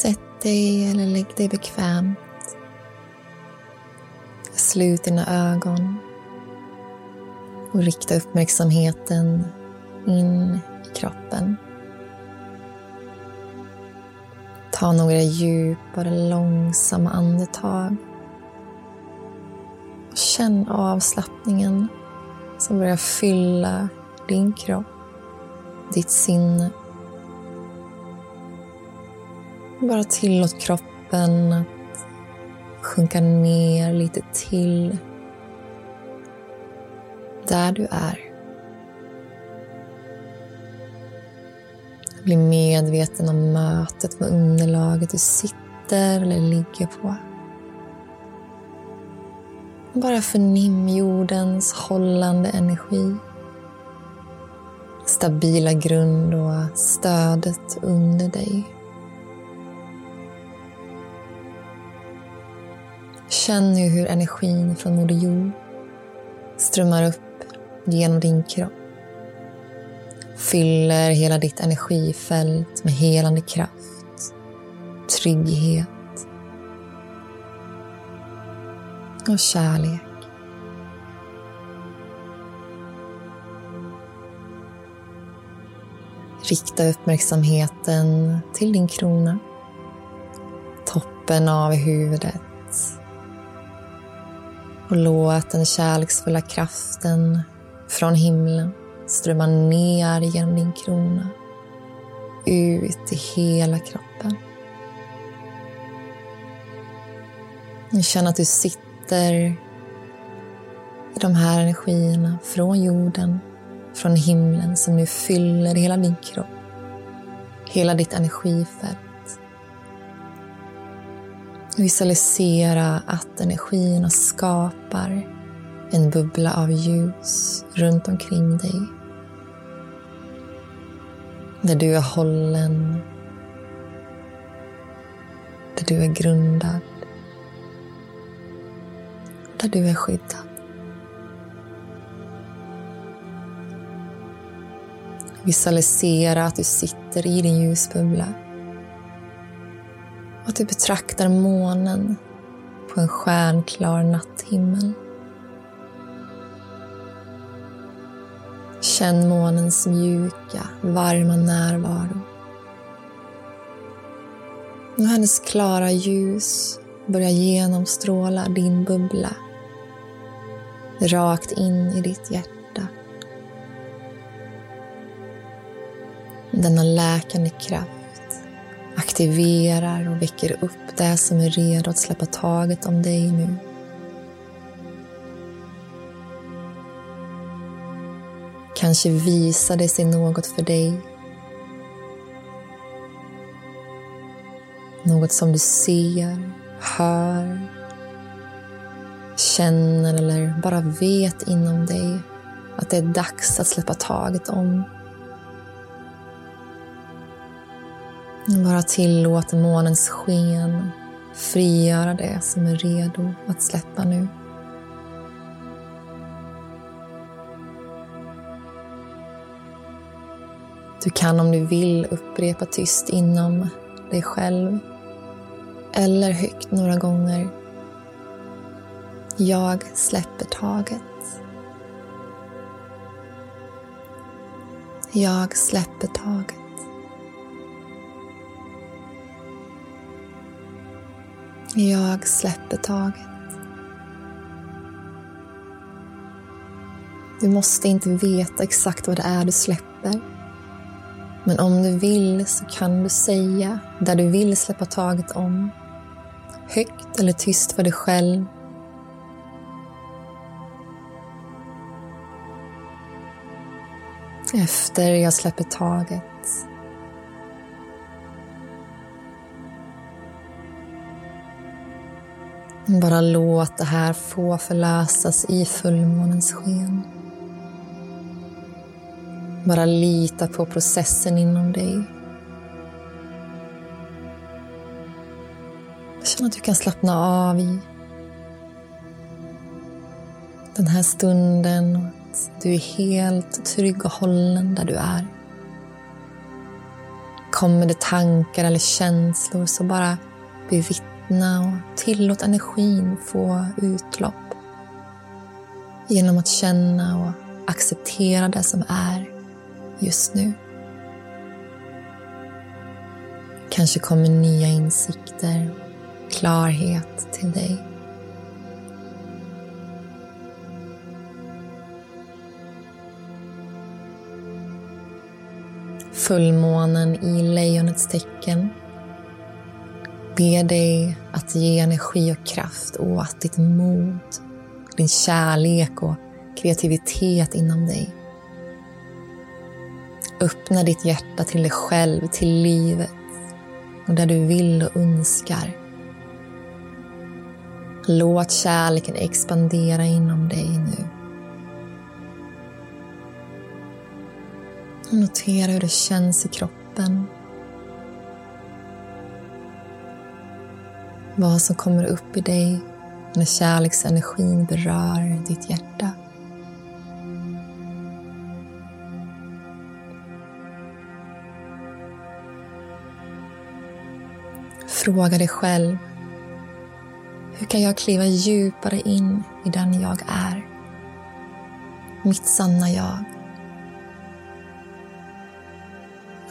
Sätt dig eller lägg dig bekvämt. Slut dina ögon och rikta uppmärksamheten in i kroppen. Ta några djupare, långsamma andetag. Känn avslappningen som börjar fylla din kropp, ditt sinne. Bara tillåt kroppen att sjunka ner lite till där du är. Bli medveten om mötet med underlaget du sitter eller ligger på. Bara förnim jordens hållande energi. Stabila grund och stödet under dig. Känn nu hur energin från Moder Jord strömmar upp genom din kropp. Fyller hela ditt energifält med helande kraft, trygghet och kärlek. Rikta uppmärksamheten till din krona, toppen av huvudet och låt den kärleksfulla kraften från himlen strömma ner genom din krona, ut i hela kroppen. Känn att du sitter i de här energierna från jorden, från himlen som nu fyller hela din kropp, hela ditt energifält. Visualisera att energierna skapar en bubbla av ljus runt omkring dig. Där du är hållen, där du är grundad, där du är skyddad. Visualisera att du sitter i din ljusbubbla och att du betraktar månen på en stjärnklar natthimmel. Känn månens mjuka, varma närvaro. Och hennes klara ljus börjar genomstråla din bubbla rakt in i ditt hjärta. Denna läkande kraft aktiverar och väcker upp det som är redo att släppa taget om dig nu. Kanske visar det sig något för dig. Något som du ser, hör, känner eller bara vet inom dig att det är dags att släppa taget om. Bara tillåter månens sken frigöra det som är redo att släppa nu. Du kan om du vill upprepa tyst inom dig själv eller högt några gånger. Jag släpper taget. Jag släpper taget. Jag släpper taget. Du måste inte veta exakt vad det är du släpper. Men om du vill så kan du säga där du vill släppa taget om. Högt eller tyst för dig själv. Efter jag släpper taget Bara låt det här få förlösas i fullmånens sken. Bara lita på processen inom dig. Känn att du kan slappna av i den här stunden och att du är helt trygg och hållen där du är. Kommer det tankar eller känslor så bara bevittna Slappna och tillåt energin få utlopp. Genom att känna och acceptera det som är just nu. Kanske kommer nya insikter, klarhet till dig. Fullmånen i lejonets tecken ber dig att ge energi och kraft åt ditt mod, din kärlek och kreativitet inom dig. Öppna ditt hjärta till dig själv, till livet och där du vill och önskar. Låt kärleken expandera inom dig nu. notera hur det känns i kroppen Vad som kommer upp i dig när kärleksenergin berör ditt hjärta. Fråga dig själv. Hur kan jag kliva djupare in i den jag är? Mitt sanna jag.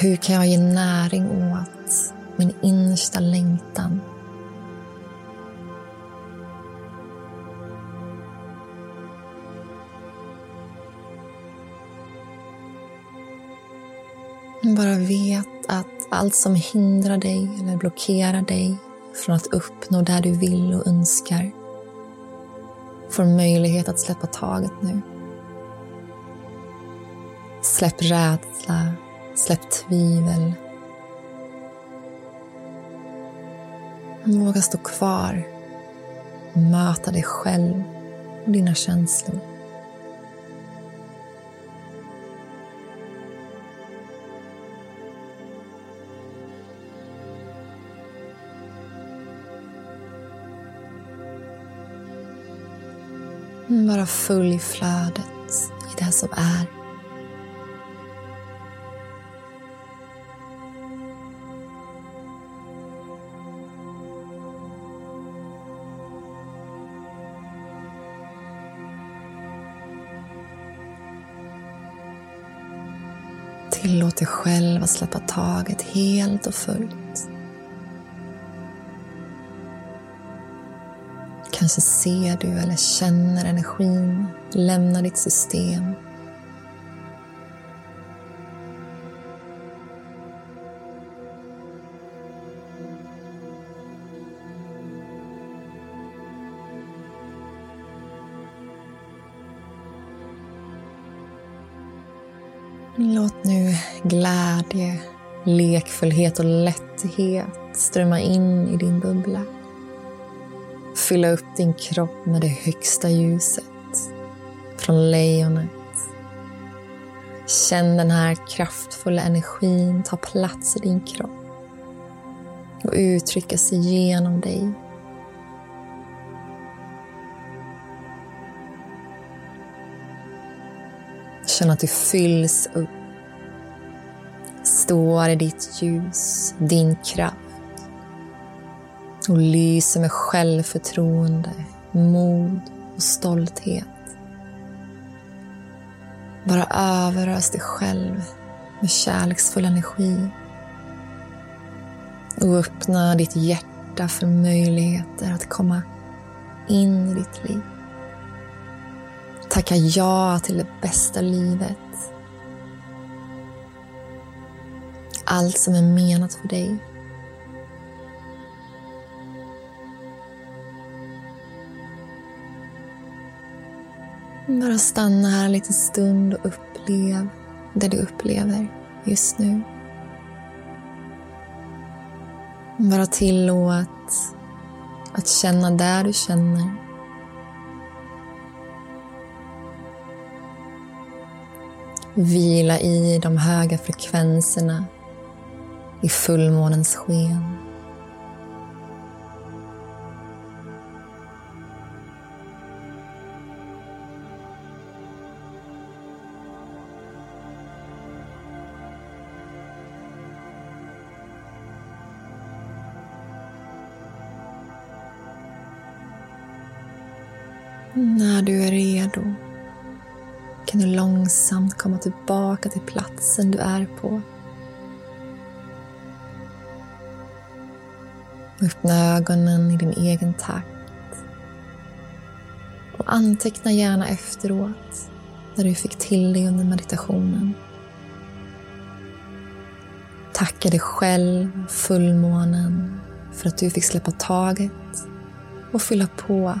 Hur kan jag ge näring åt min innersta längtan Bara vet att allt som hindrar dig eller blockerar dig från att uppnå det du vill och önskar får möjlighet att släppa taget nu. Släpp rädsla, släpp tvivel. Våga stå kvar och möta dig själv och dina känslor. Bara följ flödet i det som är. Tillåt dig själv att släppa taget helt och fullt. Kanske ser du eller känner energin lämna ditt system. Låt nu glädje, lekfullhet och lätthet strömma in i din bubbla fylla upp din kropp med det högsta ljuset från lejonet. Känn den här kraftfulla energin ta plats i din kropp och uttrycka sig genom dig. Känn att du fylls upp står i ditt ljus, din kraft och lyser med självförtroende, mod och stolthet. Bara överös dig själv med kärleksfull energi och öppna ditt hjärta för möjligheter att komma in i ditt liv. Tacka ja till det bästa livet. Allt som är menat för dig. Bara stanna här en liten stund och upplev det du upplever just nu. Bara tillåt att känna där du känner. Vila i de höga frekvenserna i fullmånens sken. När du är redo kan du långsamt komma tillbaka till platsen du är på. Öppna ögonen i din egen takt. Och anteckna gärna efteråt när du fick till dig under meditationen. Tacka dig själv, fullmånen, för att du fick släppa taget och fylla på